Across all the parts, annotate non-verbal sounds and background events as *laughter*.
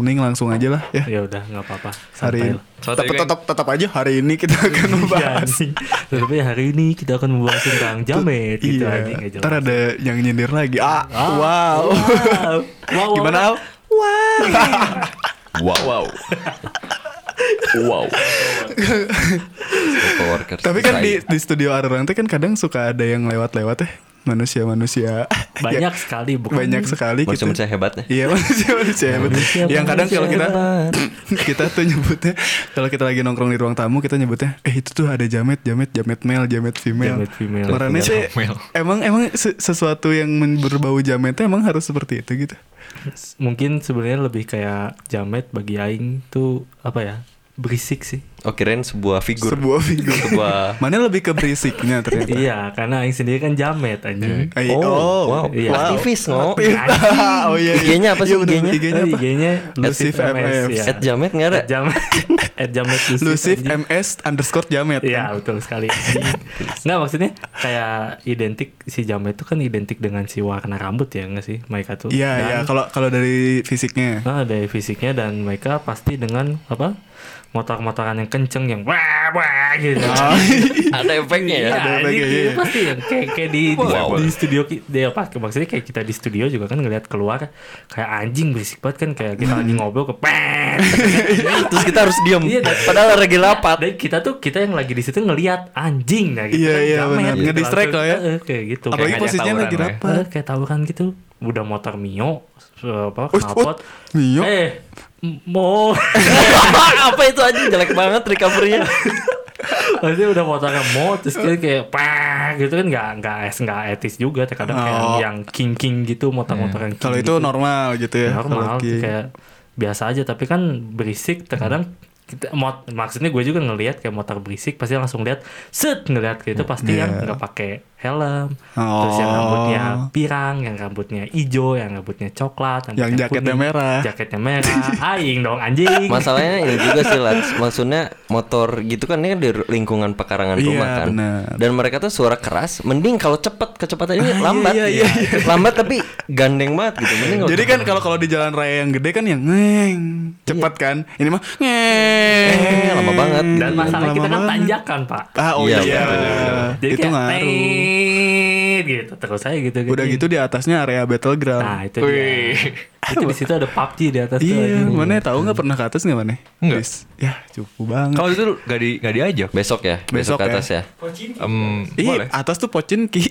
mending langsung aja lah ya. Ya udah nggak apa-apa. Hari ini. Tetap, tetap, tetap aja hari ini kita *laughs* akan Iya, membahas. Tetapi hari ini kita akan membahas tentang jamet gitu iya. Ntar ada yang nyindir lagi. Ah, Ah, wow. Wow. wow. Gimana Al? *laughs* Wow. Wow. wow. *laughs* Coworkers. Tapi kan di, di studio Arurang teh kan kadang suka ada yang lewat-lewat ya manusia-manusia *laughs* banyak sekali bukan banyak sekali gitu. manusia hebatnya. Iya manusia-manusia hebat. Manusia- Yang kadang kalau kita hebat. *laughs* kita tuh nyebutnya kalau kita lagi nongkrong di ruang tamu kita nyebutnya eh itu tuh ada jamet jamet jamet male jamet female. Jamet female. Marane sih emang emang se- sesuatu yang berbau jamet tuh emang harus seperti itu gitu. mungkin sebenarnya lebih kayak jamet bagi aing tuh apa ya berisik sih Oh kirain sebuah figur. Sebuah figur. Sebuah *laughs* Mana lebih ke berisiknya ternyata. iya karena aing sendiri kan jamet anjing Ay- Oh, wow. Iya. Aktivis no. oh iya. iya. IG-nya apa sih, Iya, bener. IG-nya? IG-nya apa? IG-nya Lusif MF. ya. At Jamet nggak ada? At jamet *laughs* at jamet Lusif, Lusif. MS underscore jamet. Iya kan? betul sekali. Nggak maksudnya kayak identik si jamet itu kan identik dengan si warna rambut ya nggak sih mereka tuh. Iya iya kalau kalau dari fisiknya. Nah, dari fisiknya dan mereka pasti dengan apa motor-motoran yang kenceng yang wah wah gitu. *laughs* Ada efeknya ya. Iya, ada efeknya, iya. pasti yang kayak kayak di di, Wow. di studio ki- dia apa maksudnya kayak kita di studio juga kan ngelihat keluar kayak anjing berisik banget kan kayak kita lagi ngobrol ke pet. *laughs* Terus kita harus diam. Iya, Padahal lagi rapat. Dan kita tuh kita yang lagi di situ ngelihat anjing nah gitu Iya, kan, iya, benar. gitu, Ngedistract lah ya. kayak gitu. Apalagi posisinya tawuran lagi ya. rapat. Kayak tahu kan gitu udah motor mio apa knalpot Mio. eh m- mau *laughs* Apa itu aja jelek banget recovery-nya. *laughs* maksudnya udah mau terus dia kayak pah gitu kan nggak nggak nggak etis juga terkadang kayak Oh. yang king king gitu motor-motor yang Kalau king itu gitu. normal gitu ya. normal Kalau ki- kayak biasa aja tapi kan berisik terkadang kita mot maksudnya gue juga ngelihat kayak motor berisik pasti langsung lihat set ngelihat gitu pasti yang Iya. nggak pakai helm terus yang Oh. rambutnya pirang yang rambutnya hijau yang rambutnya coklat Yang rambutnya jaketnya kuning, merah. jaketnya merah *laughs* aing dong anjing Masalahnya ini *laughs* juga sih Lats. Maksudnya motor gitu kan ini kan di lingkungan pekarangan Iya, rumah kan. benar. Dan mereka tuh suara keras. Mending kalau cepet kecepatan ini Ah, iya, lambat. iya, iya, Lambat tapi gandeng banget gitu. Mending Jadi kan kalau kalau di jalan raya yang gede kan yang ngeng cepat kan. Ini mah ngeng. Eh, lama banget. dan masalah Lama kita kan banget. tanjakan pak Ah oh Iya, iya. betul. jadi itu kayak ngaruh. Gitu terus saya gitu Udah gitu di atasnya area battleground. nah itu Wih. dia itu di situ ada PUBG di atas tuh iya, anjing. mana tahu nggak pernah ke atas nggak mana? Nggak. Wis. Ya, cukup banget. Kalau itu gak di gak diajak. besok ya, besok, Besok ke ya. atas ya. Em, Ih, boleh. atas tuh Pocinki.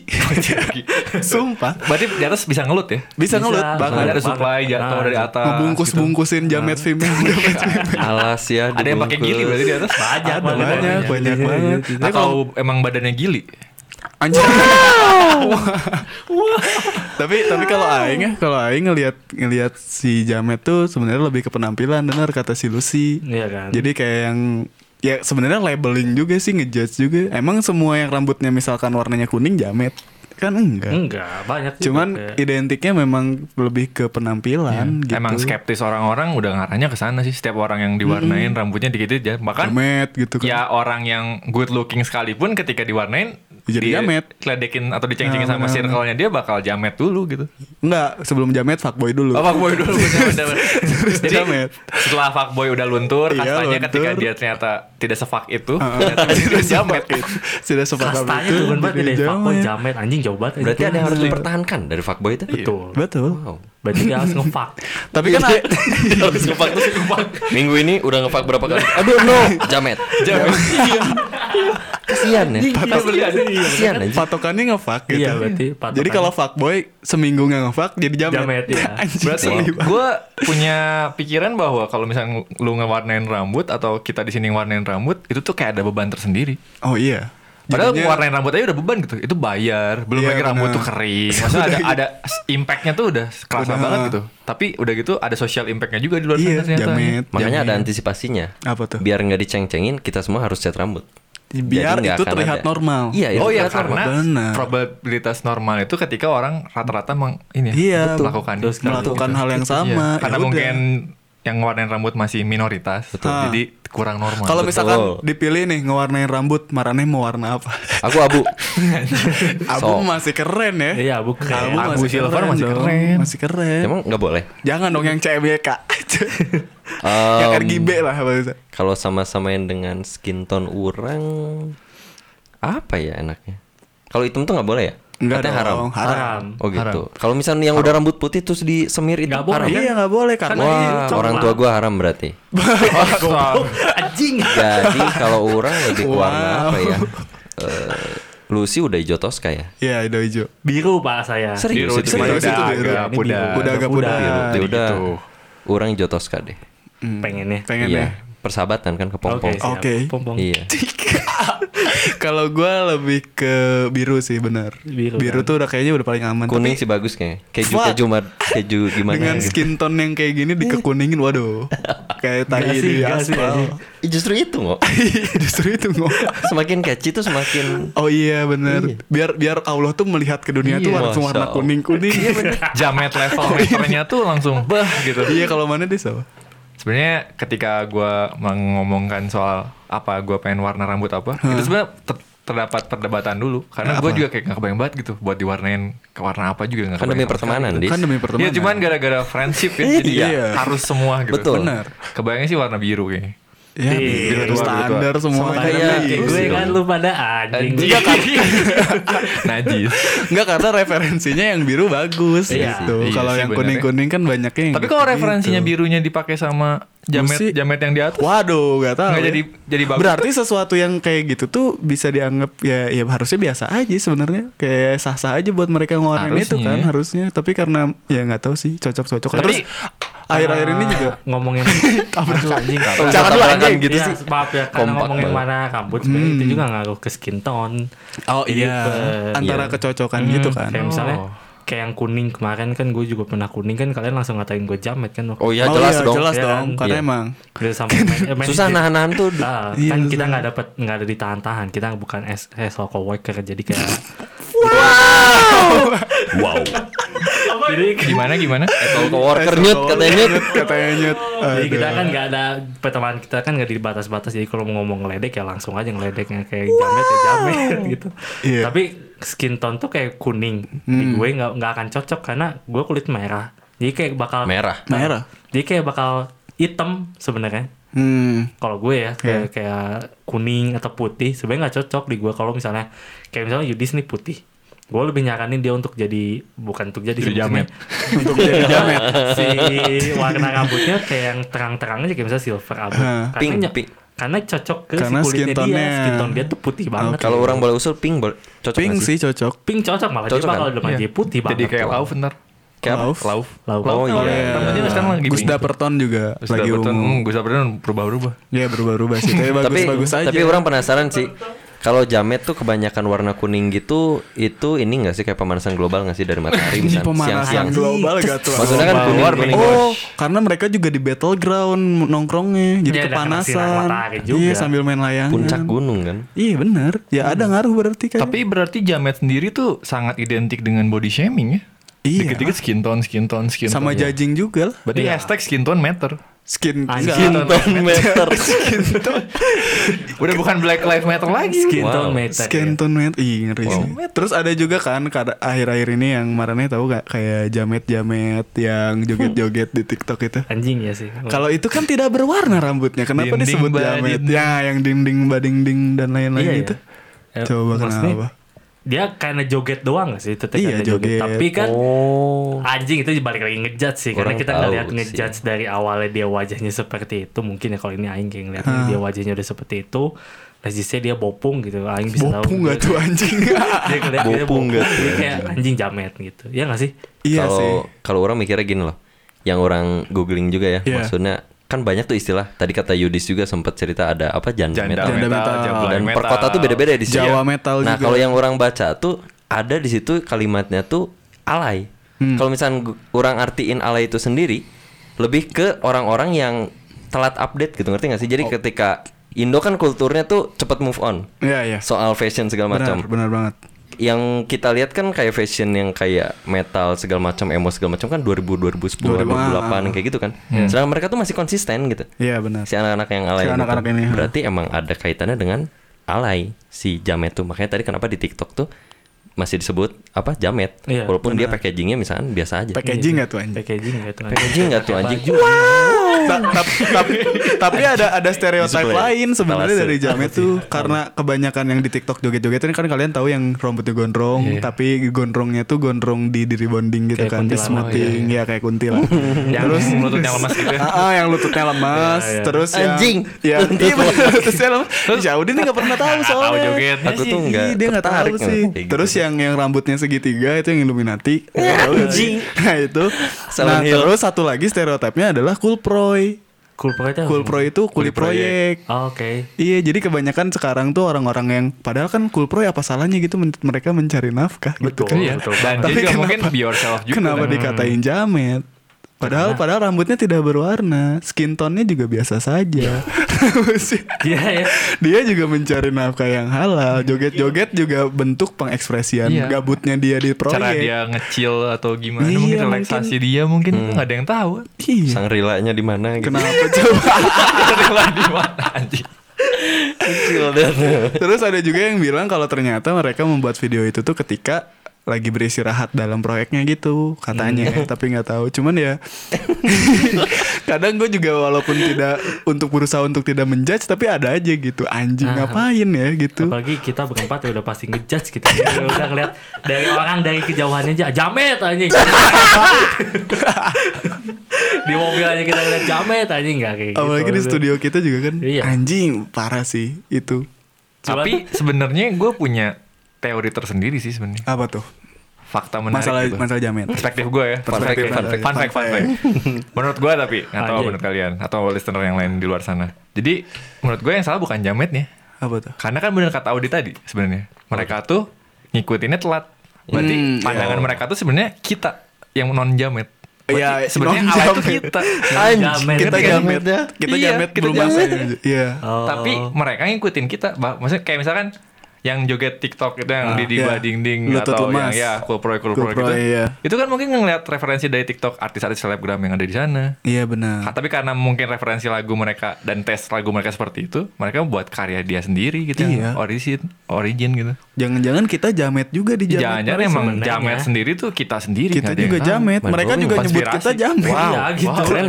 *laughs* Sumpah. Berarti di atas bisa ngelut ya? Bisa, Bisa, ngelut banget. Ada supply jatuh Nah, dari atas. Ngebungkus-bungkusin jamet female. *laughs* jamet female. Alas ya. Ada yang pakai gili berarti di atas? banyak Ada banyak, banyak banget. Tapi kalau Atau emang badannya gili? Anjir. *laughs* tapi tapi kalau aing ya, kalau aing ngelihat ngelihat si Jamet tuh sebenarnya lebih ke penampilan benar kata si Lucy. Iya kan. Jadi kayak yang ya sebenarnya labeling juga sih ngejudge juga. Emang semua yang rambutnya misalkan warnanya kuning Jamet kan enggak. enggak banyak juga Cuman kayak- identiknya memang lebih ke penampilan gitu. Emang skeptis orang-orang udah ngarahnya ke sana sih. Setiap orang yang diwarnain rambutnya dikit aja. Bahkan Jamet gitu kan. ya orang yang good looking sekalipun ketika diwarnain Jadi di- jamet. Ledekin atau diceng-cengin Nah, sama benar, circle-nya dia bakal jamet dulu gitu. Enggak, sebelum Jamet fuckboy dulu. Oh, fuckboy dulu. *laughs* Jadi jamet. setelah fuckboy udah luntur, Iya, kastanya luntur. ketika dia ternyata tidak sefak itu, *laughs* dia jamet. Sudah sepakat kastanya turun banget dari fuckboy jamet anjing jauh banget Berarti ada yang harus Betul. dipertahankan dari fuckboy itu. betul Betul. Wow. berarti dia harus ngefuck *laughs* Tapi kan Harus ngefuck terus ngefuck. Minggu ini udah ngefuck berapa kali? *laughs* Aduh no, jamet. Jamet. Kasian ya. Iya, Kasian aja. patokannya nge-fuck gitu. Iya, berarti Jadi kalau fuckboy seminggu nggak nge-fuck jadi jamet. Jamet, iya. Anjing, Berarti gue punya pikiran bahwa kalau misalnya lu ngewarnain rambut atau kita di sini ngewarnain rambut, itu tuh kayak ada beban tersendiri. Oh iya. Padahal Jadinya- warnain rambut aja udah beban gitu. Itu bayar, belum Iya, lagi rambut benar. tuh kering. *laughs* Maksudnya ada ada impactnya tuh udah kerasa banget gitu. Tapi udah gitu ada social impactnya juga di luar Iya, sana ternyata. jamet. Makanya ada Jamet. antisipasinya. Apa tuh? Biar nggak diceng-cengin, kita semua harus cat rambut. Biar Jadi itu terlihat ada. normal. Iya, itu Oh iya terlihat normal. karena Benar. probabilitas normal itu ketika orang rata-rata meng, ini ya, Iya, melakukan Terus melakukan Gitu. hal yang sama. Iya, ya Karena udah. mungkin yang warnain rambut masih minoritas, Ah. jadi kurang normal. Kalau Betul. misalkan dipilih nih ngewarnain rambut, Marane mau warna apa? Aku abu. *laughs* Abu masih keren ya. Iya, bukan. Abu silver masih dong. keren. Masih keren. Emang nggak boleh? Jangan dong yang CBK. *laughs* yang Em, RGB lah bahasa. Kalau sama-samain dengan skin tone orang apa ya enaknya? Kalau hitam tuh nggak boleh ya? Enggak Katanya haram. dong, haram. Haram. Oh gitu. Kalau misalnya yang udah rambut putih terus disemir itu Nggak boleh, haram. kan? Iya nggak boleh ini Wah, orang tua gua haram berarti. *laughs* Anjing. Jadi kalau orang lebih ke warna Wow. apa ya? Eh, Lucy udah hijau toska ya? Iya, hijau hijau. Biru pak saya. Serius Biru serius udah itu biru. pudar. biru. Udah agak pudar. Ya udah. gitu. Orang hijau toska deh. Pengennya. Pengen iya. ya. Persahabatan kan ke Oke. pompong. Oke. Pompong. Iya. *laughs* Kalau gua lebih ke biru sih benar. Biru, Biru kan? tuh udah kayaknya udah paling aman. Kuning Tapi sih bagus kayaknya. Keju Fuck. keju mad keju gimana dengan gitu. skin tone yang kayak gini dikekuningin waduh. kayak sih, di aspal. Justru itu kok. *laughs* Justru itu ngomong. Semakin catchy tuh semakin Oh iya bener Biar biar Allah tuh melihat ke dunia tuh Iya, langsung Masya warna kuning kuning. Iya. Jamet level meternya tuh langsung bah gitu. Iya kalau mana deh sama. Sebenarnya ketika gua mengomongkan soal apa gua pengen warna rambut apa, itu sebenarnya ter- terdapat perdebatan dulu karena gua juga kayak gak kebayang banget gitu buat diwarnain ke warna apa juga nggak kan demi pertemanan. Dis. Kan demi pertemanan. cuman gara-gara friendship ya, jadi Iya. ya harus semua gitu. Betul. Bener. Kebayangnya sih warna biru kayaknya. Ya, Iya, biru tua, standar tua. semua Sama kayak gitu. gue kan lu pada anjing. Iya kan? *laughs* Najis. Enggak karena referensinya yang biru bagus Iya. gitu. Iya kalau yang bener kuning-kuning kan banyaknya yang Tapi kalau gitu. referensinya birunya dipakai sama jamet Musi- jamet yang di atas, Waduh, gak tahu. nggak ya. jadi jadi bagus. Berarti sesuatu yang kayak gitu tuh bisa dianggap ya ya harusnya biasa aja sebenarnya. Kayak sah-sah aja buat mereka ngeluarin itu kan harusnya. Tapi karena ya nggak tahu sih cocok-cocok. Tapi- Terus akhir-akhir ini Ah, juga ngomongin *laughs* Aduh, anjing Jangan Jangan dulu, anjing gitu Iya, sih. maaf ya karena Kompak ngomongin banget. warna rambut sebenarnya itu Hmm. juga ngaruh ke skin tone. Oh iya, eh, antara iya. kecocokan Hmm, gitu kan. Kayak misalnya Oh. Kayak yang kuning kemarin kan gue juga pernah kuning kan kalian langsung ngatain gue jamet kan waktu Oh iya Oh jelas iya, dong. jelas Iya dong. kan? Karena Iya. emang Udah sampai main, eh, main Susah di- nahan-nahan tuh. Ah, Iya, kan susah. kita nggak dapat nggak ada ditahan-tahan kita bukan S social coworker jadi kayak Wow. jadi Gimana gimana? Kalau coworker nyut katanya nyut. katanya nyut. jadi kita kan nggak ada pertemanan kita kan nggak dibatas-batas jadi kalau mau ngomong ngeledek ya langsung aja ngeledeknya kayak jamet ya jamet gitu Iya. tapi skin tone tuh kayak kuning di gue nggak nggak akan cocok karena gue kulit merah jadi kayak bakal Merah. merah. jadi kayak bakal hitam sebenarnya Hmm. kalau gue ya kayak kayak kuning atau putih sebenarnya nggak cocok di gue kalau misalnya kayak misalnya Yudis nih putih gue lebih nyaranin dia untuk jadi bukan untuk jadi maksudnya jamet. *laughs* Untuk *laughs* jadi jamet. si warna rambutnya kayak yang terang-terang aja kayak misalnya silver abu karena Pink, pink. Karena cocok ke Karena si kulitnya skin dia skin tone dia tuh putih banget Kalau orang boleh usul pink boleh cocok Pink sih cocok. pink cocok malah Cocok dia bakal kan? udah jadi putih banget Jadi kayak tuh. lauf ntar. Kayak apa? Lauf. Lauf. Lauf. Oh, kan iya. Rambutnya sekarang lagi Gus pink. Dapperton juga Gus lagi Dapperton, umum. hmm, Gus Dapperton berubah-ubah. Ya berubah-ubah sih. Tapi tapi bagus-bagus aja. tapi orang penasaran sih kalau jamet tuh kebanyakan warna kuning gitu itu ini nggak sih kayak pemanasan global nggak sih dari matahari ini misalnya pemanasan siang-siang global gak tuh? Maksudnya kan kuning kuning Oh, karena mereka juga di battleground nongkrongnya, jadi Ya, kepanasan. juga. Iya, sambil main layangan. puncak gunung kan Iya bener. Ya ada ngaruh berarti kan. Tapi berarti jamet sendiri tuh sangat identik dengan body shaming ya. Iya. Dikit-dikit skin tone, skin tone, skin sama tone. judging juga lah. Berarti Iya. hashtag skin tone matter. Skin. Skin tone meter Udah bukan Black Lives Matter lagi. skin Wow. tone meter Skin tone met, ih ngeri Wow. Terus ada juga kan kada- akhir-akhir ini yang marahnya tahu gak kayak jamet-jamet yang joget-joget di TikTok itu. anjing ya sih Kalau itu kan tidak berwarna rambutnya, kenapa Dinding disebut jamet? dinding. Ya, yang dinding bading-ding dan lain-lain Iya, gitu. iya. Coba maksudnya, kenapa? Dia karena joget doang gak sih itu teh Iya, karena joget. tapi kan oh anjing itu balik lagi ngejudge sih karena kita ngeliat sih. ngejudge dari awalnya dia wajahnya seperti itu mungkin ya kalau ini aing kayak ngeliatnya Hah. dia wajahnya udah seperti itu Resistnya dia bopung gitu aing bisa tahu Bopung gak tuh anjing? *laughs* dia ngeliat dia Bopung bopung gak tuh? dia kayak anjing jamet gitu ya gak sih iya sih. kalau kalau orang mikirnya gini loh yang orang googling juga ya Iya. maksudnya kan banyak tuh istilah tadi kata Yudis juga sempat cerita ada apa janda, Janda metal. Janda metal, metal. dan metal. per kota tuh beda-beda di sini. Jawa metal Nah, juga. kalau yang orang baca tuh ada di situ kalimatnya tuh alay. Hmm. Kalau misalnya orang artiin alay itu sendiri lebih ke orang-orang yang telat update gitu ngerti gak sih? Oh. Jadi ketika Indo kan kulturnya tuh cepet move on Iya, iya. soal fashion segala Benar, macam. benar banget. Yang kita lihat kan kayak fashion yang kayak metal segala macam emo segala macam kan 2000 2010 2008 kayak gitu kan. Sedangkan mereka tuh masih konsisten gitu. Iya benar. Si anak-anak yang alay Si gitu. anak-anak ini. Berarti emang ada kaitannya dengan alay si Jamet tuh. Makanya tadi kenapa di TikTok tuh masih disebut apa Jamet. Iya, Walaupun dia packagingnya misalkan biasa aja. Packaging nggak tuh anjing? packaging Packaging nggak tuh anjing? Tap- tapi tapi ada ada stereotip lain sebenarnya dari Jamet tuh karena kebanyakan yang di TikTok joget-joget ini kan kalian tahu yang rambutnya gondrong Iya. tapi gondrongnya tuh gondrong di di rebonding gitu Kayak kan di kuntilanak. smoothing ya kayak kuntilan *laughs* Yang terus lututnya lemas gitu. ya. *laughs* Ah, ah, yang lututnya lemas Iya, iya. terus yang Anjing. ya iya bener, lututnya lemas Jaudin nggak pernah tahu soalnya Aku tuh nggak dia nggak tahu sih gitu. terus yang yang rambutnya segitiga itu yang Illuminati nggak sih? nah itu nah terus satu lagi stereotipnya adalah cool proy cool pro itu? Cool Pro itu kuli Kuli proyek. proyek. Oh, oke Iya, jadi kebanyakan sekarang tuh orang-orang yang padahal kan cool pro ya apa salahnya gitu men- mereka mencari nafkah gitu Betul. kan. Iya. betul. Dan Tapi juga kenapa- mungkin be yourself juga. Kenapa kan. dikatain jamet? Padahal padahal rambutnya tidak berwarna, skin tone-nya juga biasa saja. *laughs* iya ya dia juga mencari nafkah yang halal, joget-joget juga bentuk pengekspresian Iya. gabutnya dia di proyek. Cara dia ngecil atau gimana Iya, mungkin relaksasi dia mungkin nggak ada yang tahu. Iya. Sang rilanya di mana gitu. Kenapa *laughs* coba? Rela di mana anjing. Terus ada juga yang bilang kalau ternyata mereka membuat video itu tuh ketika lagi beristirahat dalam proyeknya gitu katanya. Hmm. tapi nggak tahu. Cuman ya *laughs* kadang gue juga walaupun tidak untuk berusaha untuk tidak menjudge tapi ada aja gitu. Anjing Nah. ngapain ya gitu. Apalagi kita berempat ya udah pasti ngejudge gitu Ya udah ngeliat dari orang dari kejauhannya aja jamet anjing. *laughs* Di mobil aja kita ngeliat jamet anjing. Nggak kayak gitu. Apalagi di studio kita juga kan Iya. anjing parah sih itu. Tapi sebenarnya gue punya teori tersendiri sih sebenarnya. apa tuh Fakta menarik masalah gitu. masalah jamet Perspektif gue ya. Fun fact, Perspektif. fun fact. Fun fact, fun fact. *laughs* Menurut gue tapi nggak tahu menurut kalian atau listener yang lain di luar sana. Jadi menurut gue yang salah bukan jametnya. apa tuh Karena kan bener kata Audi tadi sebenarnya. Mereka tuh ngikutinnya telat. Berarti Hmm, pandangan iya. mereka tuh sebenarnya kita yang non jamet. Iya, sebenarnya alay itu kita. *laughs* Jamet. kita kan? jamet kita Iya, jamet kita belum jamet. masuk iya Oh. Tapi mereka ngikutin kita. Maksudnya kayak misalkan yang joget TikTok itu yang Ah, di di iya. ding Lutut atau lemas. yang ya cool pro cool, Cool pro Pro, gitu. iya. Itu kan mungkin ngeliat referensi dari TikTok artis-artis selebgram yang ada di sana. iya benar tapi karena mungkin referensi lagu mereka dan tes lagu mereka seperti itu, mereka buat karya dia sendiri gitu Iya. yang origin, origin gitu. Jangan-jangan kita jamet juga di jamet. Jangan-jangan emang sebenarnya. jamet sendiri tuh kita sendiri. kita juga jamet. Mereka juga nyebut kita jamet. Wow. Iya gitu wow. kan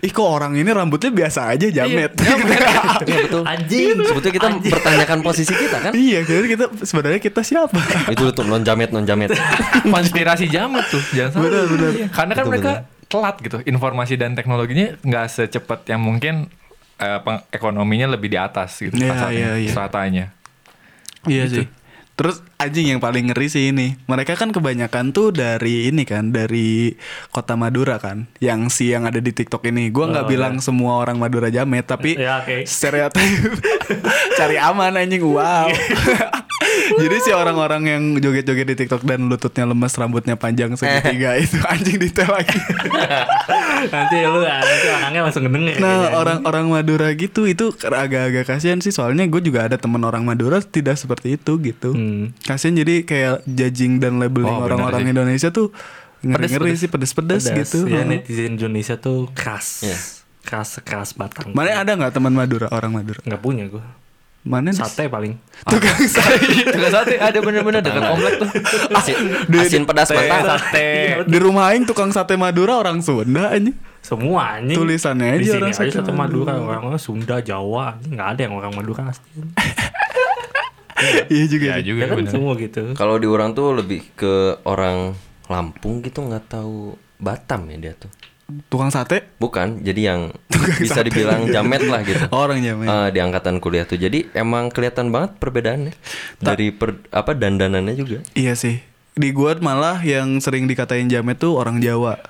Ih kok orang ini rambutnya biasa aja jamet. Iya, *laughs* Iya betul. Anjing. Sebetulnya kita mempertanyakan posisi kita kan. iya, jadi kita sebenarnya kita siapa? *laughs* Itu tuh non jamet non jamet. *laughs* konspirasi jamet tuh jangan salah Benar, benar. Iya, karena kan Betul, mereka telat gitu informasi dan teknologinya nggak secepat yang mungkin eh, ekonominya lebih di atas gitu Iya, iya, iya. stratanya iya Gitu. sih. Terus anjing yang paling ngeri sih ini. Mereka kan kebanyakan tuh dari ini kan, dari kota Madura kan. Yang si yang ada di TikTok ini. Gua nggak Oh, bilang semua orang Madura jamet, tapi *laughs* Ya, oke. stereotip *laughs* cari aman anjing. Wow. *laughs* *laughs* Jadi si orang-orang yang joget-joget di TikTok dan lututnya lemes, rambutnya panjang segitiga itu anjing detail lagi. *laughs* nanti lu ah, nanti orangnya langsung ngedeng ya Nah kayaknya. orang-orang Madura gitu itu agak-agak kasihan sih soalnya gue juga ada teman orang Madura tidak seperti itu gitu. Hmm. Kasihan jadi kayak judging dan labeling Oh, orang-orang. Indonesia tuh ngeri-ngeri sih pedes-pedes gitu. ya netizen Indonesia tuh keras Iya. keras keras batang Mana ada nggak teman Madura orang Madura? nggak punya gue Mana sate paling. Tukang sate. *laughs* Tukang sate. Ada bener-bener dekat komplek tuh. Asin, asin pedas mantap. sate. Di rumah aing tukang sate Madura orang Sunda anjing. semua anjing. Tulisannya di aja sini orang aja sate satu Madura. Madura. orang Sunda Jawa anjing. Nggak ada yang orang Madura asli. Iya juga. ya juga ya kan bener. semua gitu. Kalau di orang tuh lebih ke orang Lampung gitu nggak tahu Batam ya dia tuh. Tukang sate Bukan, jadi yang *laughs* bisa dibilang jamet lah gitu. *laughs* orang jamet. Eh, di angkatan kuliah tuh. Jadi emang kelihatan banget perbedaannya dari per, apa dandanannya juga. Iya sih. Di gua malah yang sering dikatain jamet tuh orang Jawa.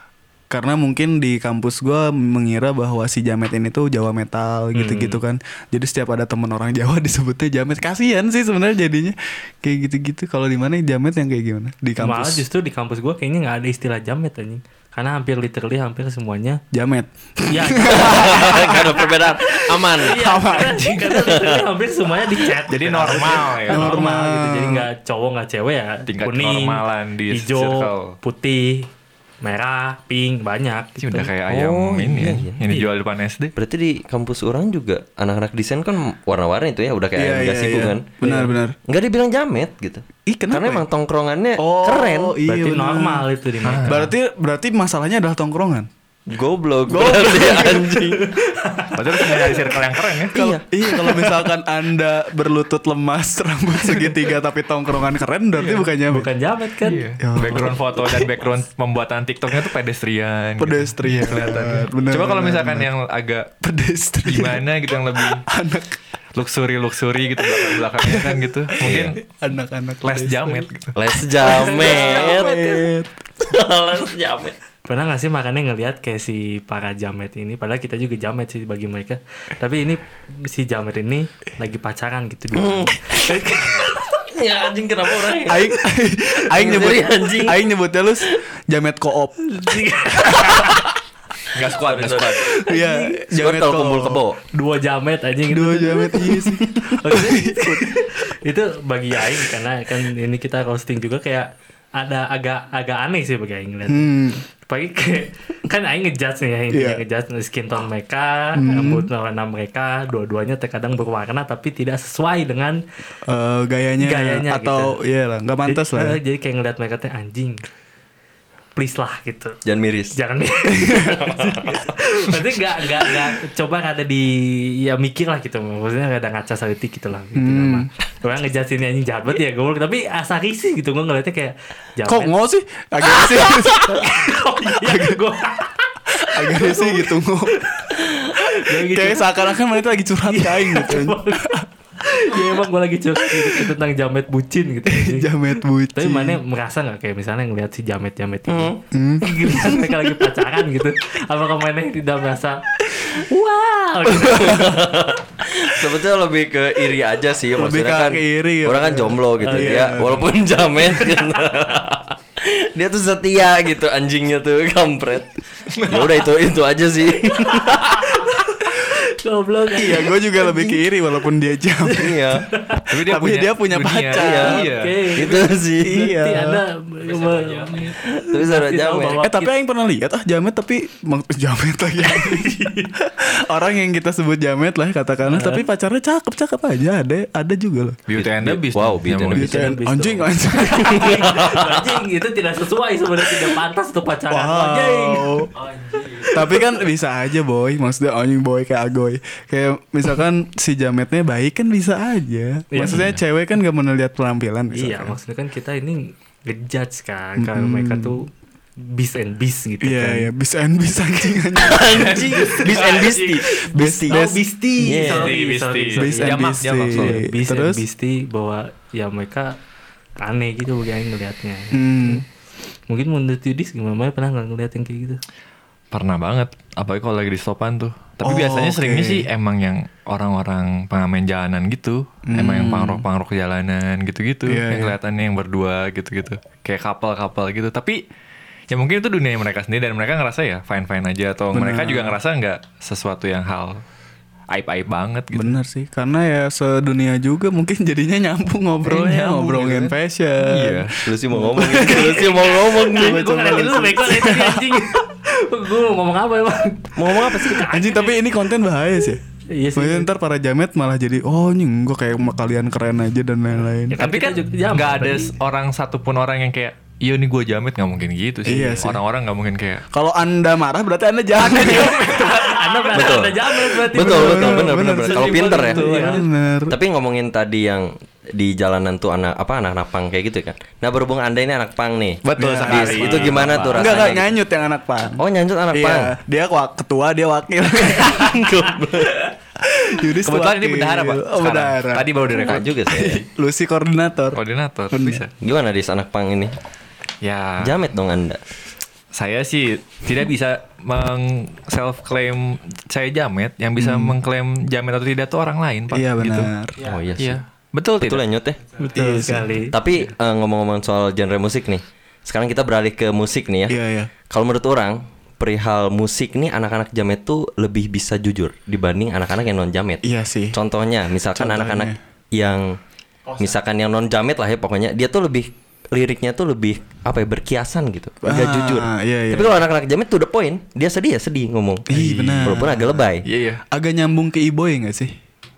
Karena mungkin di kampus gua mengira bahwa si jamet ini tuh Jawa metal gitu-gitu kan. Jadi setiap ada temen orang Jawa *laughs* disebutnya jamet. Kasihan sih sebenarnya jadinya kayak gitu-gitu. Kalau di mana jamet yang kayak gimana? Di malah kampus. justru di kampus gue kayaknya nggak ada istilah jamet anjing karena hampir literally hampir semuanya Jamet. *laughs* ya Gak ada perbedaan. Aman. Iya, karena, karena literally hampir semuanya di chat. Jadi normal ya. normal, Normal. gitu. Jadi nggak cowok nggak cewek ya. Tingkat kuning, di hijau, circle. putih, merah, pink banyak. Gitu. udah kayak ayam Oh, ini iya, ya. iya. Yang dijual depan SD. Berarti di kampus orang juga anak-anak desain kan warna-warni itu ya udah kayak Iya, ayam iya, gasibu iya. kan. Benar, benar. Nggak dibilang jamet gitu. Ih, kenapa Karena ya? emang tongkrongannya Oh, keren. iya, Berarti benar. normal itu di mereka. Berarti berarti masalahnya adalah tongkrongan. Goblok. Berarti *laughs* anjing. Berarti harus nyari circle yang keren ya. Kalau iya kalau misalkan Anda berlutut lemas, rambut segitiga tapi tongkrongan keren berarti bukan jamet. Bukan jamet kan? Iya. Background foto dan background pembuatan TikToknya tuh pedestrian. gitu. Pedestrian. Kelihatan. Benar, Coba kalau misalkan yang agak Pedestrian. gimana gitu yang lebih *laughs* Anak luxury luxury gitu belakang belakangnya kan gitu. Mungkin anak-anak less pedestrian. jamet gitu. Les jamet. Jamet. *laughs* Les jamet. Pernah gak sih makanya ngelihat kayak si para jamet ini Padahal kita juga jamet sih bagi mereka Tapi ini si jamet ini lagi pacaran gitu dulu *laughs* Ya anjing kenapa orang Aing aing nyebut anjing. aing nyebutnya lu jamet koop. Enggak squad, enggak squad. Iya, Jamet kalau kumpul kebo. Dua jamet aja gitu Dua jamet iya sih. *laughs* Itu bagi Aing karena kan ini kita roasting juga kayak ada agak agak aneh sih bagi Aing. Hmm. Pagi kayak *laughs* kan Aing ngejudge nih ya intinya Iya. ngejudge skin tone mereka, rambut warna mereka, dua-duanya terkadang berwarna tapi tidak sesuai dengan Eh, gayanya, Gayanya atau gitu. iya lah nggak pantas jadi, lah. eh, jadi kayak ngeliat mereka teh anjing. Please lah gitu. Jangan miris. Jangan *laughs* Berarti nggak nggak nggak coba ada di ya mikir lah gitu maksudnya ada ngaca salitik gitu lah gitu Hmm. Orang ngejelasin ini anjing jahat banget ya gue tapi asa risih gitu gue ngeliatnya kayak. Kok ngo sih? Agak *laughs* sih, oh iya gue agak sih gitu ngo. gitu. Kayak seakan-akan mereka lagi curhat ke aing gitu. Ya emang gue lagi cerita gitu, tentang jamet bucin gitu *laughs* Jamet bucin. tapi mana merasa nggak kayak misalnya ngeliat si jamet jamet ini Hmm. *laughs* ngeliat mereka lagi pacaran gitu apakah mana tidak merasa wow gitu. *laughs* Sebetulnya lebih ke iri aja sih Lebih maksudnya ke kan iri, ya. Orang kan jomblo gitu Oh, iya. dia walaupun jamet gitu. dia tuh setia gitu anjingnya tuh kampret. Ya udah itu itu aja sih. Goblok Iya, gue juga lebih ke iri walaupun dia jamet. iya. Tapi Tapi dia punya dunia. pacar. Iya. Oke. Itu sih. Iya. Anda Tapi jamet. bahwa Eh tapi aing pernah lihat ah jamet tapi jamet lagi. Orang yang kita sebut jamet lah katakanlah tapi pacarnya cakep-cakep aja ada ada juga loh. Beauty and the Beast. Wow, Beauty and the Yang Beast. Anjing anjing. anjing itu tidak sesuai sebenarnya tidak pantas untuk pacaran anjing. Tapi kan bisa aja boy, maksudnya anjing boy kayak agoy. Kayak misalkan si jametnya baik kan bisa aja. Iya. Maksudnya cewek kan gak mau lihat penampilan iya misalkan. maksudnya kan kita ini ngejudge kan kalau mereka tuh beast and beast gitu Iya kan iya bisa and bisa *laughs* anjing anjing. Beast and Beastie. Beastie. Oh, Beastie. Iya. Sorry, sorry. Beast and sorry. Beast and Terus Beastie bahwa ya mereka aneh gitu bagi yang ngelihatnya. hmm, Mungkin menurut Yudis gimana? Mana pernah nggak ngeliat yang kayak gitu? Pernah banget, apalagi kalau lagi di stopan tuh. Tapi Oh, biasanya seringnya oke. sih emang yang orang-orang pengamen jalanan gitu, emang yang pangrok pangrok jalanan gitu-gitu, Hmm. Iya, yang iya. kelihatannya yang berdua gitu-gitu, kayak couple-couple gitu. Tapi ya mungkin itu dunia mereka sendiri dan mereka ngerasa ya fine fine aja atau mereka juga ngerasa nggak sesuatu yang hal aib aib banget gitu. bener sih karena ya sedunia juga mungkin *laughs* jadinya nyambung ngobrolnya nyambung ngobrolin gitu fashion. Iya. Lu sih mau ngomong. *laughs* Lu sih mau ngomong nih. Gue ngeliatin lu beko itu anjing. Gue mau ngomong apa emang? Mau ngomong apa sih? *laughs* Anjing tapi ini konten bahaya sih. Iya sih. Maksudnya ntar para jamet malah jadi oh nying gue kayak kalian keren aja dan lain-lain. Ya kan Tapi kan jamak nggak ada orang satupun orang yang kayak Iya nih gue jamet nggak mungkin gitu sih. Iya sih. Orang-orang nggak mungkin kayak Kalau anda marah berarti anda jamet. Anda *laughs* berarti Betul. anda jamet berarti. Betul, betul, Bener, benar, benar. bener. Kalau pinter ya. Betul, ya. Bener. Tapi ngomongin tadi yang di jalanan tuh anak apa anak-anak pang kayak gitu kan. Nah berhubung anda ini anak pang nih. Betul Dis, sekali. Itu gimana tuh Enggak rasanya? enggak nyanyut yang anak pan. Oh nyanjut anak pang. Iya, dia wak- ketua, dia wakil. *laughs* *laughs* Yudis kebetulan ini wakil. bendahara pak. Oh, bendahara. Tadi baru direkod. juga saya. *laughs* Lucy koordinator. Koordinator bisa. Gimana dis anak pang ini? Ya. Jamet dong anda. Saya sih tidak bisa meng self claim saya jamet. Yang bisa mengklaim jamet atau tidak tuh orang lain pak. Hmm. Iya Gitu. benar. Oh iya sih. Iya. Betul Betul tidak? ya nyut ya. Betul Iya sih. sekali. Tapi eh, ngomong-ngomong soal genre musik nih, Sekarang kita beralih ke musik nih ya. Iya, iya. Kalau menurut orang, perihal musik nih anak-anak jamet tuh lebih bisa jujur dibanding anak-anak yang non jamet. Iya sih. Contohnya, misalkan Contohnya. anak-anak yang misalkan yang non jamet lah ya pokoknya dia tuh lebih liriknya tuh lebih apa ya berkiasan gitu, agak Ah, jujur. iya, iya. Tapi kalau anak-anak jamet to the point, dia sedih ya sedih ngomong. Ih, benar. Walaupun agak lebay. Iya iya. Agak nyambung ke iboy nggak sih?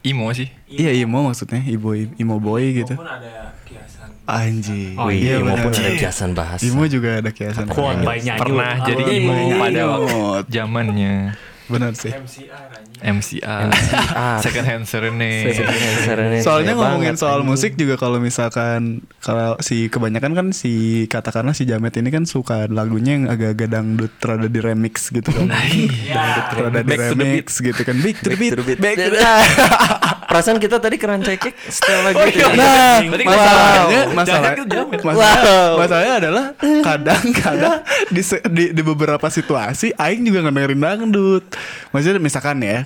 Imo sih. Iya imo maksudnya iboy imo boy gitu. Anjing. Oh, iya, benar. maupun ada kiasan bahasa. Imo juga ada kiasan. By Nyanyi. Pernah jadi Iya, imo iya, pada iya. waktu zamannya Benar sih. MCR. Second hand serenade. Serenade. Soalnya Iya ngomongin banget, soal anjing. musik juga kalau misalkan kalau si kebanyakan kan si katakanlah si Jamet ini kan suka lagunya yang agak-agak dangdut rada di remix gitu kan. dangdut rada di remix gitu kan. Back to the beat. Back to the beat. Back to the Perasaan kita tadi keran cekek setelah lagu itu. ya. Nah, Berarti masalahnya, wow. masalah, masalah- Wow. masalahnya adalah kadang-kadang di, di di beberapa situasi Aing juga ngedengerin dangdut. Maksudnya misalkan ya,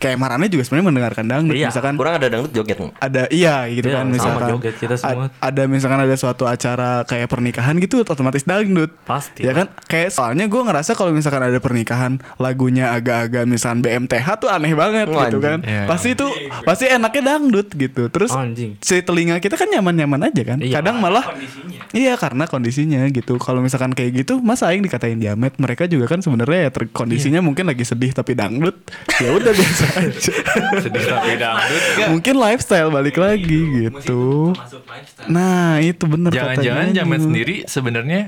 kayak Marane juga sebenarnya mendengarkan dangdut. Iya. Misalkan Kurang ada dangdut joget ada iya gitu Iya, kan sama misalkan joget kita semua. a- ada misalkan ada suatu acara kayak pernikahan gitu otomatis dangdut Pasti ya kan kayak soalnya gue ngerasa kalau misalkan ada pernikahan lagunya agak-agak misalkan BMTH tuh aneh banget Wah, gitu kan Iya. pasti itu pasti enaknya dangdut gitu terus Anjing. si telinga kita kan nyaman-nyaman aja kan Iya. kadang malah iya karena kondisinya gitu kalau misalkan kayak gitu masa aing dikatain jamet mereka juga kan sebenarnya ya ter- Iya. kondisinya mungkin lagi sedih tapi dangdut ya udah biasa Sedih tapi dangdut. mungkin lifestyle balik lagi gitu nah itu bener Jangan-jangan katanya. Jamet sendiri sebenarnya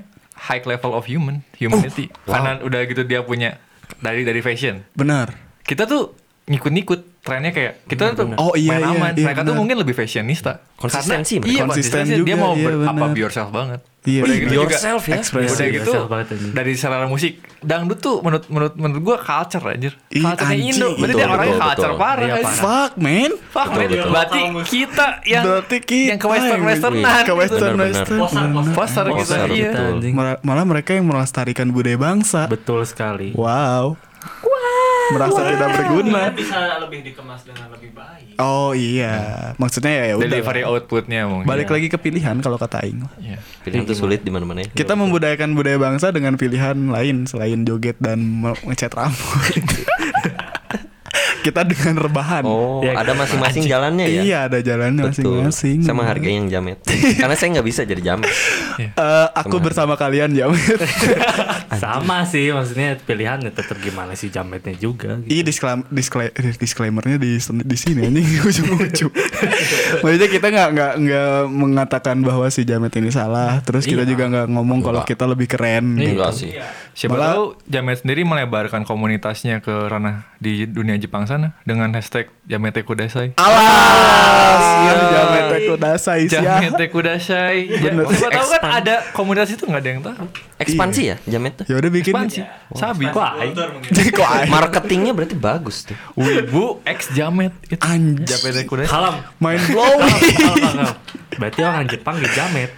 high level of human, humanity. Karena udah gitu dia punya dari dari fashion. benar Kita tuh ngikut-ngikut trennya kayak kita tuh Oh, iya, main iya, aman. iya, Mereka tuh benar. mungkin lebih fashionista. Konsistensi Karena, iya, Konsisten konsistensi. Dia juga, mau iya, ber, apa be yourself banget. Iya, Udah iya. gitu Be juga yourself ya. Express Udah gitu yourself banget, anjing. dari selera musik dangdut tuh menurut menurut menurut gua culture anjir. Culture. Indo. Berarti Betul, dia orangnya betul, culture betul. parah. Iya, fuck man Fuck man. betul. Berarti kita yang Berarti kita yang ke western westernan. ke western western Poster iya. betul. Mala- malah mereka yang melestarikan budaya bangsa Betul sekali. wow merasa tidak berguna bisa lebih dikemas dengan lebih baik. oh iya maksudnya ya ya udah Delivery outputnya mungkin. balik lagi ke pilihan kalau kata Aing Iya. Pilihan tuh sulit di mana-mana ya. kita membudayakan budaya bangsa dengan pilihan lain selain joget dan ngecat rambut *laughs* kita dengan rebahan Oh, Ya, ada masing-masing jalannya ya. iya ada jalannya Betul. masing-masing Sama harga yang jamet. *laughs* Karena saya nggak bisa jadi jamet. Eh, aku bersama kalian Jamet. *laughs* Sama sih maksudnya pilihannya tetap gimana sih jametnya juga gitu. Iya disclaim, disclai- eh, disclaimernya di di sini anjing *laughs* ujung-ujung. Maksudnya kita nggak nggak nggak mengatakan bahwa si Jamet ini salah, terus kita Iya. juga nggak ngomong kalau Enggak. kita lebih keren. Iya. gitu. Enggak sih. Siapa Malah- tahu Jamet sendiri melebarkan komunitasnya ke ranah di dunia Jepang sana dengan hashtag Jamete Kudasai. Alas, ya Jamet aku dasai sih ya. Jamete Kudasai. *laughs* Ya, gua tahu kan ada komunitas itu nggak ada yang tahu. Ekspansi ya jamet tuh. Ya udah bikin. Ekspansi. Sabi. Kok? *laughs* Marketingnya berarti bagus tuh. Wibu X Jamet itu. Anj- Jamete Kudasai. Mind Kalam, blowing. Berarti orang Jepang di jamet.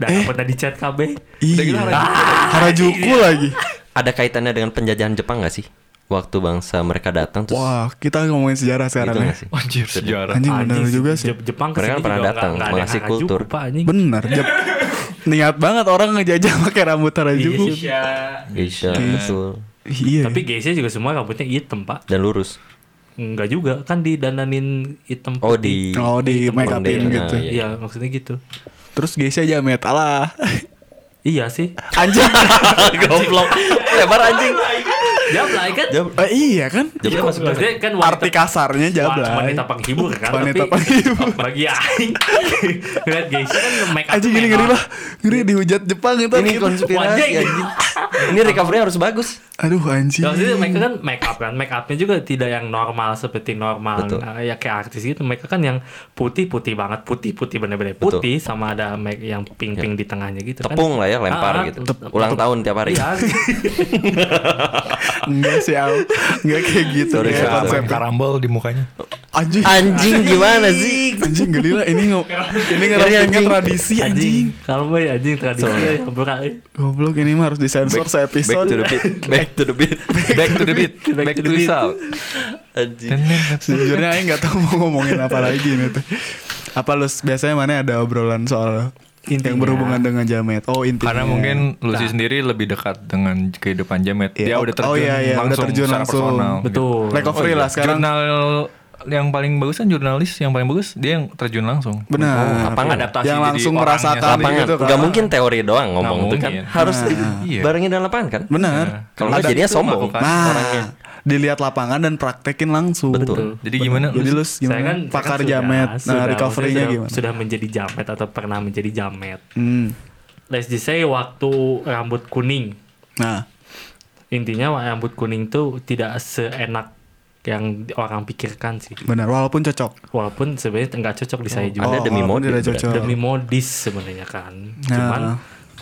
Dan apa tadi chat KB? *laughs* Iya. Ah, Harajuku lagi. Ada kaitannya dengan penjajahan Jepang nggak sih? Waktu bangsa mereka datang terus Wah, kita ngomongin sejarah sekarang gitu ya. nggak sih? Anjir sejarah. Anjing benar juga sih. Jep- Jepang Mereka kan pernah juga datang, mengasih Harajuku, kultur. Pak. Bener, Jep. Niat banget orang ngejajah pakai rambut Harajuku. Iya sih. Ya, Geisha, betul. Iya. Tapi geisha juga semua rambutnya hitam pak Dan lurus. Enggak juga Kan didandanin hitam Oh di Oh di make upin gitu. iya. Iya maksudnya gitu Terus geisha Jamet alah. Iya sih Anjing. *laughs* goblok. Lebar anjing. Jablay kan Jam- Eh, iya kan? Jablay masuk Maksudnya kan wanita, Arti kasarnya jablay. wanita penghibur kan Wanita Tapi penghibur. *laughs* bagi aing Lihat geisha kan make up Anjing gini ngeri lah. Ngeri dihujat Jepang itu. Ini konspirasi anjing. Ini recovery harus bagus. Aduh anjing. Ya, maksudnya mereka kan make up kan make upnya juga tidak yang normal seperti normal Betul. eh, ya kayak artis gitu mereka kan yang putih putih banget putih putih bener-bener Betul. putih sama ada make yang pink pink di tengahnya gitu Tepung kan lah ya lempar Ah, gitu. tep- Ulang tahun tiap hari. Iya. *laughs* Enggak sih, Au. Enggak kayak gitu Sorry, ya konsepnya. karambol di mukanya. Anjing. Anjing gimana sih? Anjing geli lah ini ngo ini Ngeri, ngerasain anjing. tradisi anjing. kalau boy anjing tradisi ya Goblok ini mah harus disensor Back se-episode. to the beat. *laughs* Back to the beat. Back to the beat. Back to the. Anjing. Sejujurnya Aing nggak tahu mau ngomongin apa lagi nih tuh. Apa lu biasanya mana ada obrolan soal yang berhubungan dengan jamet. Oh intinya. Karena mungkin Lucy sendiri lebih dekat dengan kehidupan Jamet. Iya. Dia udah terjun Oh, iya, iya, udah langsung terjun secara langsung. personal. gitu. Betul. recovery lah sekarang. Jurnal yang paling bagus kan jurnalis yang paling bagus dia yang terjun langsung. Benar. lapangan. Adaptasi yang langsung orangnya merasakan lapangan gitu kan. nggak mungkin teori doang ngomong tuh kan harus Iya. barengin dalam lapangan kan Benar. kalau nggak Ada- jadinya itu sombong. Nah, orangnya dilihat lapangan dan praktekin langsung. Betul. Jadi gimana? Jadi lu Saya gimana? kan pakar saya kan jamet. sudah- nah, sudah- recovery-nya maksudnya gimana? sudah, sudah menjadi jamet atau pernah menjadi jamet. Hmm. Let's just say waktu rambut kuning. Nah, Intinya rambut kuning tuh tidak seenak yang orang pikirkan sih. benar. Walaupun cocok. Walaupun sebenarnya nggak cocok di saya juga. Ada demi berarti. cocok. demi modis sebenarnya kan. Nah. Cuman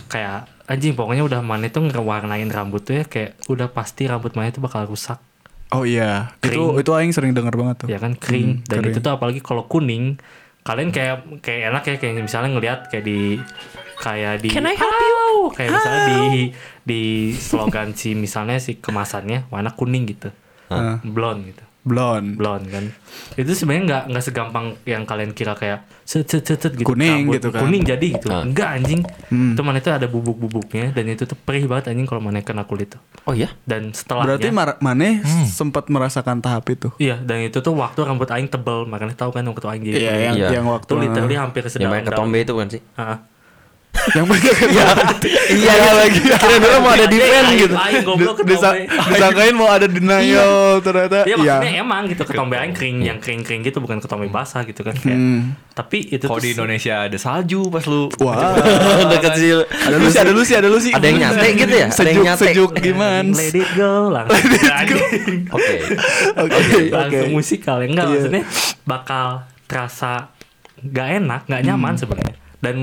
kayak anjing pokoknya udah mana tuh ngewarnain rambut tuh ya kayak udah pasti rambut mana itu bakal rusak Oh iya, itu Kering. itu aing sering denger banget tuh. ya kan kering Hmm, dan kering. itu tuh apalagi kalau kuning kalian kayak kayak enak ya kayak misalnya ngelihat kayak di kayak di Halo! kayak misalnya di di slogan si misalnya si kemasannya warna kuning gitu Hah? blonde gitu Blonde. blonde kan itu sebenarnya nggak nggak segampang yang kalian kira kayak set set set, set gitu Kuning gitu kan. kuning jadi gitu Ah. enggak anjing Hmm. itu mana itu ada bubuk-bubuknya dan itu tuh perih banget anjing kalau mana kena kulit tuh oh ya dan setelahnya Berarti Maneh Hmm. sempat merasakan tahap itu. iya dan itu tuh waktu rambut aing tebel makanya tahu kan waktu aing jadi Iya, kuning. yang Iya. yang waktu itu literally hampir yang sedalam main ketombe itu kan sih yang banyak *laughs* iya. lagi. Kira dulu mau ada defense gitu. disangkain mau ada denial ternyata. Iya iya. maksudnya emang gitu ketombe aing kering yang kering-kering gitu bukan ketombe basah gitu kan kayak. Hmm. tapi itu Kalau di Indonesia ada salju pas lu. Wah, dekat *laughs* sih ada lu sih, ada lu sih, ada lu sih. ada yang nyate gitu ya? Ada yang Sejuk, nyate. sejuk gimana? let it go langsung oke *laughs* Oke, oke. langsung musikal ya. Enggak Iya. maksudnya bakal terasa nggak enak nggak nyaman Hmm. sebenarnya. Dan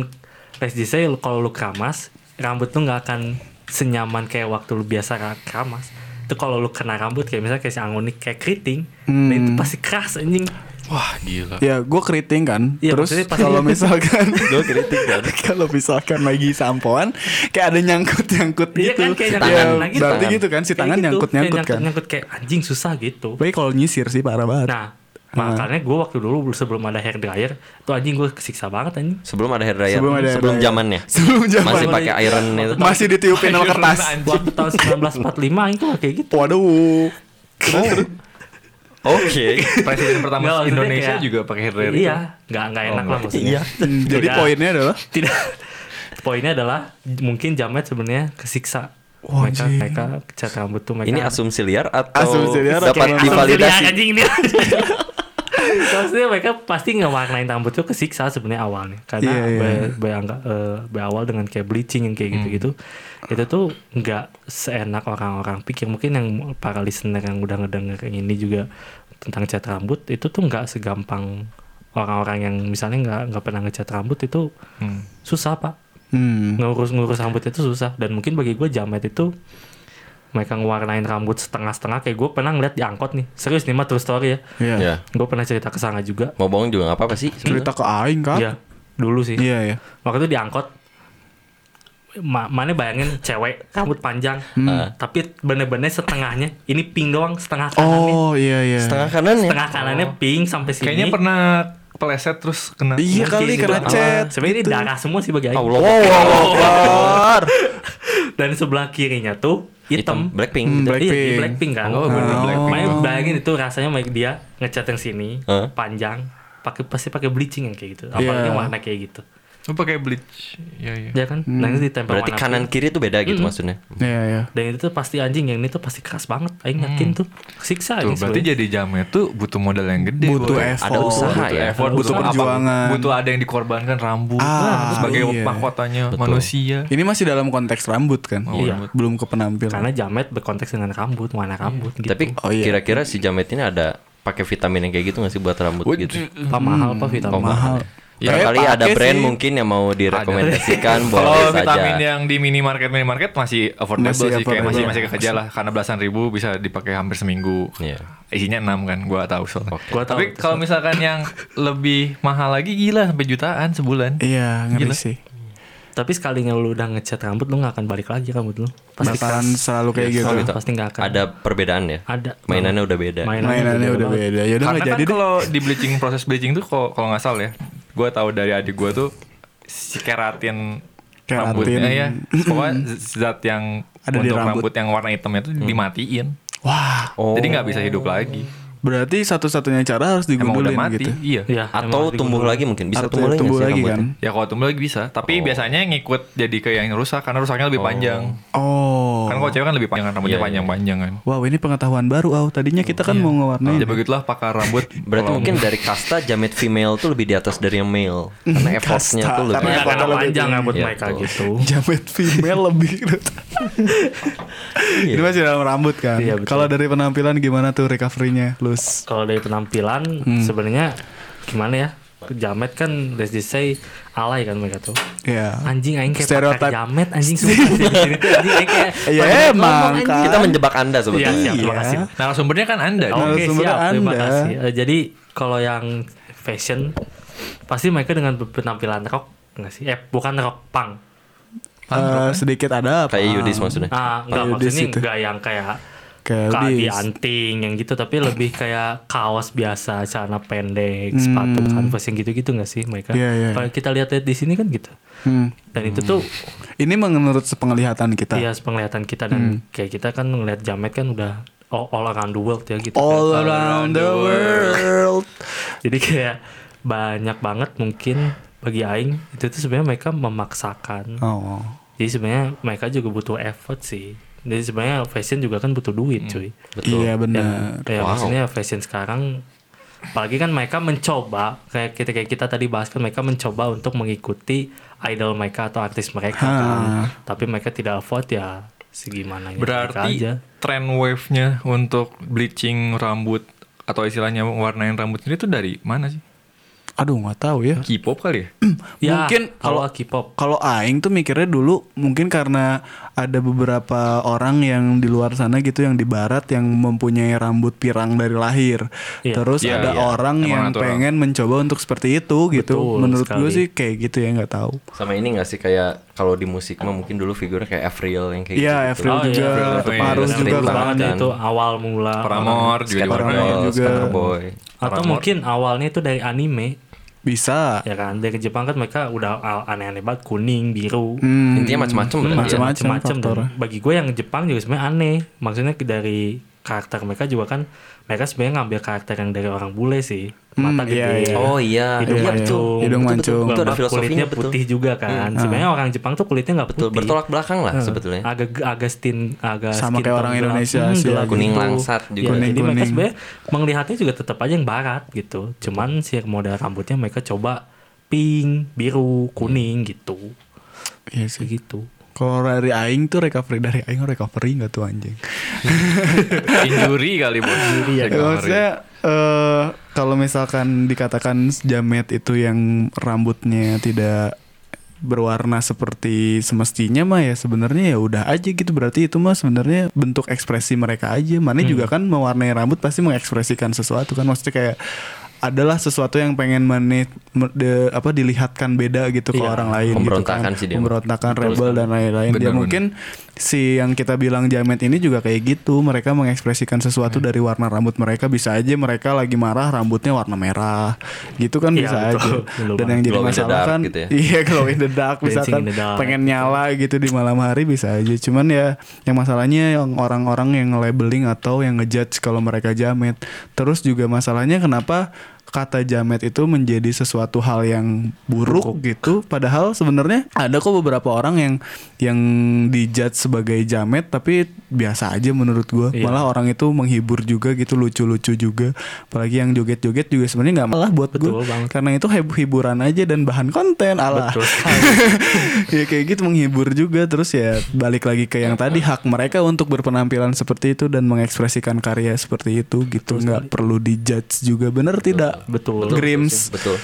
let's just say kalau lu keramas rambut tuh nggak akan senyaman kayak waktu lu biasa ra- keramas itu kalau lu kena rambut kayak misalnya kayak si Anggun nih kayak keriting Hmm. nah itu pasti keras anjing wah gila. Ya, gue keriting kan. Iya, Terus kalau misalkan *laughs* gue kritik kan *laughs* kalau misalkan lagi sampoan kayak ada nyangkut-nyangkut Iya gitu. kan kayak Ya, nyangkut nah gitu. berarti Tangan. gitu kan si Kayak tangan gitu, nyangkut-nyangkut kayak kan. nyangkut kayak anjing susah gitu Baik kalau nyisir sih parah banget. nah makanya gue waktu dulu sebelum ada hair dryer tuh anjing gue kesiksa banget anjing sebelum ada hair dryer Sebelum ada hair dryer. zamannya Sebelum zaman masih pakai iron itu masih ditiupin sama kertas. waktu tahun 1945 aing tuh kayak gitu Waduh. oke Presiden pertama Indonesia kayak- juga pakai hair dryer. Iya, nggak nggak Oh, enak lah nggak. maksudnya. Iya. Jadi poinnya adalah tidak. Poinnya adalah mungkin jamet sebenarnya kesiksa. Wah, mereka anjing. mereka cat rambut tuh mereka. ini asumsi liar atau Asumsi liar dapat divalidasi anjing dia. *laughs* Maksudnya mereka pasti ngewarnain rambut tuh kesiksa sebenarnya awalnya karena Iya, iya. be- beangga- eh, berawal dengan kayak bleaching yang kayak gitu-gitu itu tuh nggak seenak orang-orang pikir mungkin yang para listener yang udah ngedenger ini juga tentang cat rambut itu tuh nggak segampang orang-orang yang misalnya nggak nggak pernah ngecat rambut itu Hmm. susah pak hmm. ngurus-ngurus rambut itu susah dan mungkin bagi gue jamet itu mereka ngewarnain rambut setengah-setengah kayak gue pernah ngeliat di angkot nih serius nih mah true story ya Iya. ya gue pernah cerita ke sana juga mau bohong juga apa-apa sih Cerita ke aing kan? Iya dulu sih Iya, iya. waktu itu di angkot ma mana bayangin cewek rambut panjang Hmm. tapi bener-bener setengahnya ini pink doang setengah kanannya Oh, iya iya. setengah kanan ya setengah kanannya pink sampai sini Kayaknya pernah kepleset terus kena. Iya kali itu. kena Ah, cat. sebenarnya ini gitu. darah semua sih bagi Aing. Allah Akbar. *laughs* dan sebelah kirinya tuh hitam, hitam Blackpink Hmm, gitu. Black- Iya, di Blackpink. Blackpink kan. Oh, bener, Oh. Blackpink. Makanya bayangin itu rasanya baik dia ngecat yang sini Hah? panjang, pakai pasti pakai bleaching yang kayak gitu. Apalagi Iya. warna kayak gitu. Lu pakai bleach. Iya, iya. Ya kan? Nah, itu ditempel berarti warna kanan kiri tuh beda gitu Mm-mm. maksudnya Iya, iya. Dan itu tuh pasti anjing yang ini tuh pasti keras banget. Aing yakin tuh siksa Tuh, ini berarti jadi jamet tuh butuh modal yang gede. Butuh Boy. effort. Ada usaha butuh ya. effort, Butuh apa- perjuangan. butuh ada yang dikorbankan rambut Ah, sebagai iya. mahkotanya Betul. manusia. Ini masih dalam konteks rambut kan? Oh, Iya. rambut. Belum ke penampilan. Karena jamet berkonteks dengan rambut, warna rambut gitu. tapi Oh, iya. kira-kira si jamet ini ada pakai vitamin yang kayak gitu nggak sih buat rambut gitu mahal apa vitamin Oh, mahal. Ya, kali ada brand sih. mungkin yang mau direkomendasikan *laughs* Kalau boleh vitamin saja yang di minimarket minimarket masih affordable Masih sih kayak masih masih kekejar lah karena belasan ribu bisa dipakai hampir seminggu. Iya. Isinya 6 kan, gua tahu soalnya. Gua tahu Tapi kalau misalkan yang lebih mahal lagi gila sampai jutaan sebulan. Iya, ngeri Gila. sih. Tapi sekalinya lu udah ngecat rambut lu gak akan balik lagi rambut lu. Pasti Bakalan keras. selalu kayak gitu. Pasti- Pasti gak akan. ada perbedaan ya Ada. mainannya udah beda Mainannya udah banget. beda. Ya udah Karena nggak kan jadi deh. kalau di bleaching proses bleaching tuh kalau kalau nggak salah ya, gue tahu dari adik gue tuh si keratin, Keratin. rambutnya ya. Pokoknya zat yang Ada di untuk rambut. rambut. yang warna hitamnya itu dimatiin. Wah, Oh. Jadi nggak bisa hidup lagi. Berarti satu-satunya cara harus Emang udah digundulin mati. gitu. Iya. Iya, Atau tumbuh lagi mungkin bisa Atau tumbuh lagi, tumbuh lagi kan? Ya kalau tumbuh lagi bisa, tapi biasanya ngikut jadi ke yang rusak karena rusaknya lebih panjang. Oh. Kan kalau cewek kan lebih panjang rambutnya Iya, iya. panjang-panjang kan. Wow, ini pengetahuan baru, Au. Tadinya kita kan mau ngewarnain. Ya begitulah pakar rambut. *laughs* Berarti mungkin dari kasta jamet female tuh lebih di atas dari yang male. Karena *laughs* effortnya tuh lebih. karena Ya, effortnya karena lebih panjang rambut Iya, mereka gitu. *laughs* Jamet female lebih Ini masih dalam rambut kan. Iya. Kalau dari penampilan gimana tuh recovery-nya, Lus? Kalau dari penampilan Hmm. sebenarnya gimana ya? Jamet kan let's just say alay kan mereka tuh. Ya. Anjing aing kayak Stereotype. pakai jamet anjing sih di sini tuh anjing aing kayak Ya banyak emang kan. Kita menjebak Anda Iya, sebetulnya. siap, terima Iya. kasih. narasumbernya kan Anda. Oke, Narasumber siap, terima Anda. kasih. Eh, jadi kalau yang fashion pasti mereka dengan penampilan rock enggak sih? Eh, bukan rock punk. Eh, sedikit ada apa? Kayak Yudis maksudnya. Ah, enggak Kayak maksudnya enggak yang kayak Yudis. anting yang gitu tapi lebih kayak kaos biasa celana pendek sepatu kanvas yang gitu-gitu nggak sih mereka Hmm. Iya, iya. kalau kita lihat-lihat di sini kan gitu Hmm. dan itu tuh Ini menurut sepenglihatan kita. iya penglihatan kita dan Hmm. kayak kita kan ngeliat jamet kan udah all, all around the world ya gitu All kan. around the world. *laughs* jadi kayak banyak banget mungkin bagi aing itu tuh sebenarnya mereka memaksakan Oh. jadi sebenarnya mereka juga butuh effort sih jadi sebenarnya fashion juga kan butuh duit cuy Betul. Iya benar. ya Wow. maksudnya fashion sekarang apalagi kan mereka mencoba kayak kita kayak kita tadi bahas kan mereka mencoba untuk mengikuti idol mereka atau artis mereka kan tapi mereka tidak afford ya segimana Berarti aja tren wave-nya untuk bleaching rambut atau istilahnya warnain rambut ini tuh dari mana sih? Aduh, nggak tahu ya. K-pop kali ya? *clears throat* ya Mungkin kalau K-pop Kalau aing tuh mikirnya dulu mungkin karena ada beberapa orang yang di luar sana gitu yang di barat yang mempunyai rambut pirang dari lahir. Iya. Terus Iya, ada iya. orang Emang yang natural. pengen mencoba untuk seperti itu gitu. Betul Menurut gue sih kayak gitu ya nggak tahu. Sama ini gak sih kayak kalau di musik mah mungkin dulu figurnya kayak Avril yang kayak Iya, gitu. Avril Oh, iya, juga Iya, juga Avril kan. banget kan. itu awal mula Paramore juga Paramore juga. Boy. atau Paramore. mungkin awalnya itu dari anime Bisa. ya kan? Dari Jepang kan mereka udah al- aneh-aneh banget. Kuning biru. Hmm, Intinya macam-macam ya. macam-macam bagi gue yang Jepang juga sebenarnya aneh. Maksudnya dari karakter mereka juga kan mereka sebenarnya ngambil karakter yang dari orang bule sih mata Hmm, gede iya, iya. Oh iya, hidung Iya, iya. mancung Hidung Betul, mancung. betul, Itu ada betul. filosofinya, kulitnya betul. putih juga kan sebenarnya orang Jepang tuh kulitnya nggak Betul, putih bertolak belakang lah Eh, sebetulnya. agak agak stin agak Sama skin kayak orang gelap. Indonesia Hmm, sih, gelap kuning gitu. langsat juga. Ya, jadi mereka Kuning-kuning. sebenarnya melihatnya juga tetap aja yang barat gitu cuman si model rambutnya mereka coba pink biru kuning gitu Iya sih. gitu Kalau dari aing tuh recovery dari aing recovery nggak tuh anjing. *laughs* Injury kali bos. Ya, maksudnya eh kalau misalkan dikatakan jamet itu yang rambutnya tidak berwarna seperti semestinya mah ya sebenarnya ya udah aja gitu. Berarti itu mah sebenarnya bentuk ekspresi mereka aja. Mana juga kan mewarnai rambut pasti mengekspresikan sesuatu kan. Maksudnya kayak adalah sesuatu yang pengen menit me- de- apa dilihatkan beda gitu ke Iya, orang lain gitu kan. sih dia. pemberontakan rebel dan lain-lain dia Benar-benar. mungkin si yang kita bilang jamet ini juga kayak gitu mereka mengekspresikan sesuatu Hmm. dari warna rambut mereka bisa aja mereka lagi marah rambutnya warna merah gitu kan Iya, bisa betul. aja Betul dan yang jadi masalah kan gitu ya. iya glow in the dark *laughs* misalkan the dark. pengen nyala gitu di malam hari bisa aja cuman ya yang masalahnya yang orang-orang yang labeling atau yang ngejudge kalau mereka jamet terus juga masalahnya kenapa kata jamet itu menjadi sesuatu hal yang buruk gitu. Padahal sebenarnya ada kok beberapa orang yang yang dijudge sebagai jamet tapi biasa aja menurut gua. Iya. malah orang itu menghibur juga gitu lucu-lucu juga. Apalagi yang joget-joget juga sebenarnya nggak malah buat Betul gue banget. karena itu hib- hiburan aja dan bahan konten. Betul *laughs* sekali. Ya kayak gitu menghibur juga. Terus ya balik lagi ke yang tadi hak mereka untuk berpenampilan seperti itu dan mengekspresikan karya seperti itu gitu. Nggak perlu dijudge juga. Bener tidak betul Grims Betul.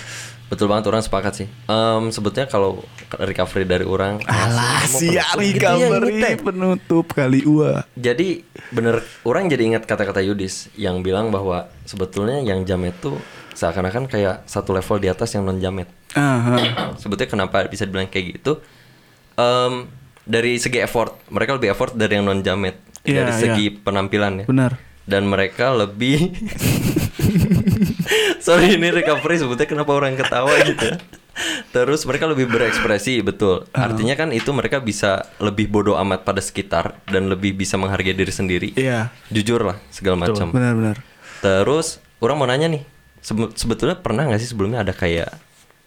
Betul banget orang sepakat sih. Em, sebetulnya kalau recovery dari orang alah mau si penutup Ari gitu ya, Kamari teh. penutup kali ua Jadi bener orang jadi ingat kata-kata Yudis yang bilang bahwa sebetulnya yang jamet tuh seakan-akan kayak satu level di atas yang non jamet. ah, *clears throat* sebetulnya kenapa bisa dibilang kayak gitu? Em, dari segi effort, mereka lebih effort dari yang non jamet. Iya, dari segi penampilan ya. benar Dan mereka lebih *laughs* Sorry ini recovery sebetulnya kenapa orang ketawa gitu. Terus mereka lebih berekspresi betul. Artinya kan itu mereka bisa lebih bodoh amat pada sekitar dan lebih bisa menghargai diri sendiri. Iya, Jujur lah segala macam. benar-benar. Terus orang mau nanya nih, sebe- sebetulnya pernah nggak sih sebelumnya ada kayak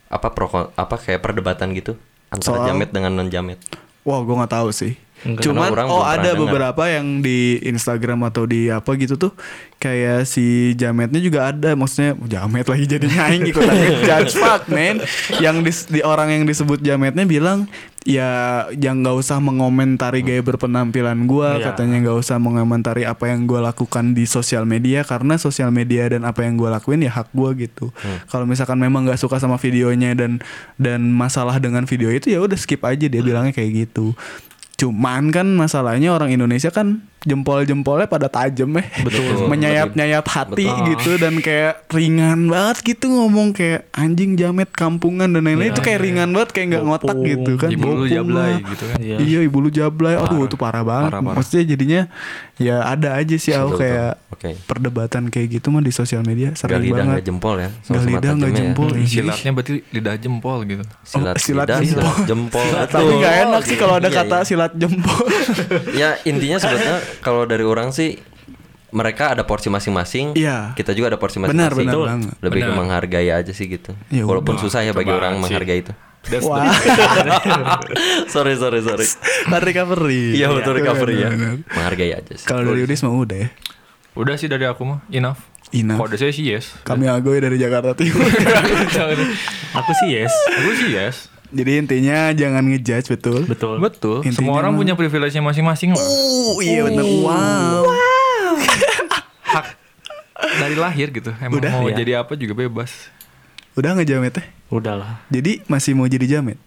apa pro apa kayak perdebatan gitu antara Soal? jamet dengan non jamet? Wah, gue nggak tahu sih. Enggak. Cuman orang oh ada dengar. beberapa yang di Instagram atau di apa gitu tuh kayak si Jametnya juga ada, maksudnya Jamet lagi jadinya aing ikutan *laughs* judge fuck man. Yang dis- di orang yang disebut Jametnya bilang ya yang nggak usah mengomentari gaya berpenampilan gua Iya. katanya nggak usah mengomentari apa yang gua lakukan di sosial media karena sosial media dan apa yang gua lakuin ya hak gua gitu kalau misalkan memang nggak suka sama videonya dan dan masalah dengan video itu ya udah skip aja dia bilangnya kayak gitu cuman kan masalahnya orang Indonesia kan jempol-jempolnya pada tajam eh Betul. menyayat-nyayat hati Betul. gitu dan kayak ringan banget gitu ngomong kayak anjing jamet kampungan dan lain-lain Iya, itu kayak iya. ringan banget kayak nggak ngotak gitu kan Ibu lu jablay lah. gitu kan. Iya. Iya ibu lu jablay, aduh Parah. itu parah banget. Parah, parah. Maksudnya jadinya ya ada aja sih aku kayak. Oke. perdebatan kayak gitu mah di sosial media Gak sering lidah banget. nggak jempol ya? Gak lidah nggak jempol. Hmm, ih. Silatnya berarti lidah jempol gitu. Silat, Oh, silat lidah, jempol. silat jempol. Tapi nggak enak sih kalau ada Iya, kata iya. Jempol. *laughs* ya intinya sebetulnya kalau dari orang sih mereka ada porsi masing-masing. Iya. Kita juga ada porsi Benar, masing-masing. benar Betul. banget. Lebih ke Benar. menghargai aja sih gitu. Ya Walaupun susah ya bagi orang sih. menghargai itu. That's Wah, *laughs* sorry sorry sorry. *laughs* kan recovery. Iya betul recovery ya. benar, benar. Menghargai aja sih. Kalau dari Udis mah udah ya. Udah sih dari aku mah enough. Enough. Kode saya sih yes. Kami agoy dari Jakarta Timur. Aku sih yes. Aku sih yes. Jadi intinya jangan ngejudge betul. Betul. Betul. Intinya Semua orang mah- punya privilege-nya masing-masing lah. Oh iya benar. Wow. *laughs* Hak dari lahir gitu. Emang Udah, mau ya. jadi apa juga bebas. Udah ngejamet teh. Udahlah. Jadi masih mau jadi jamet.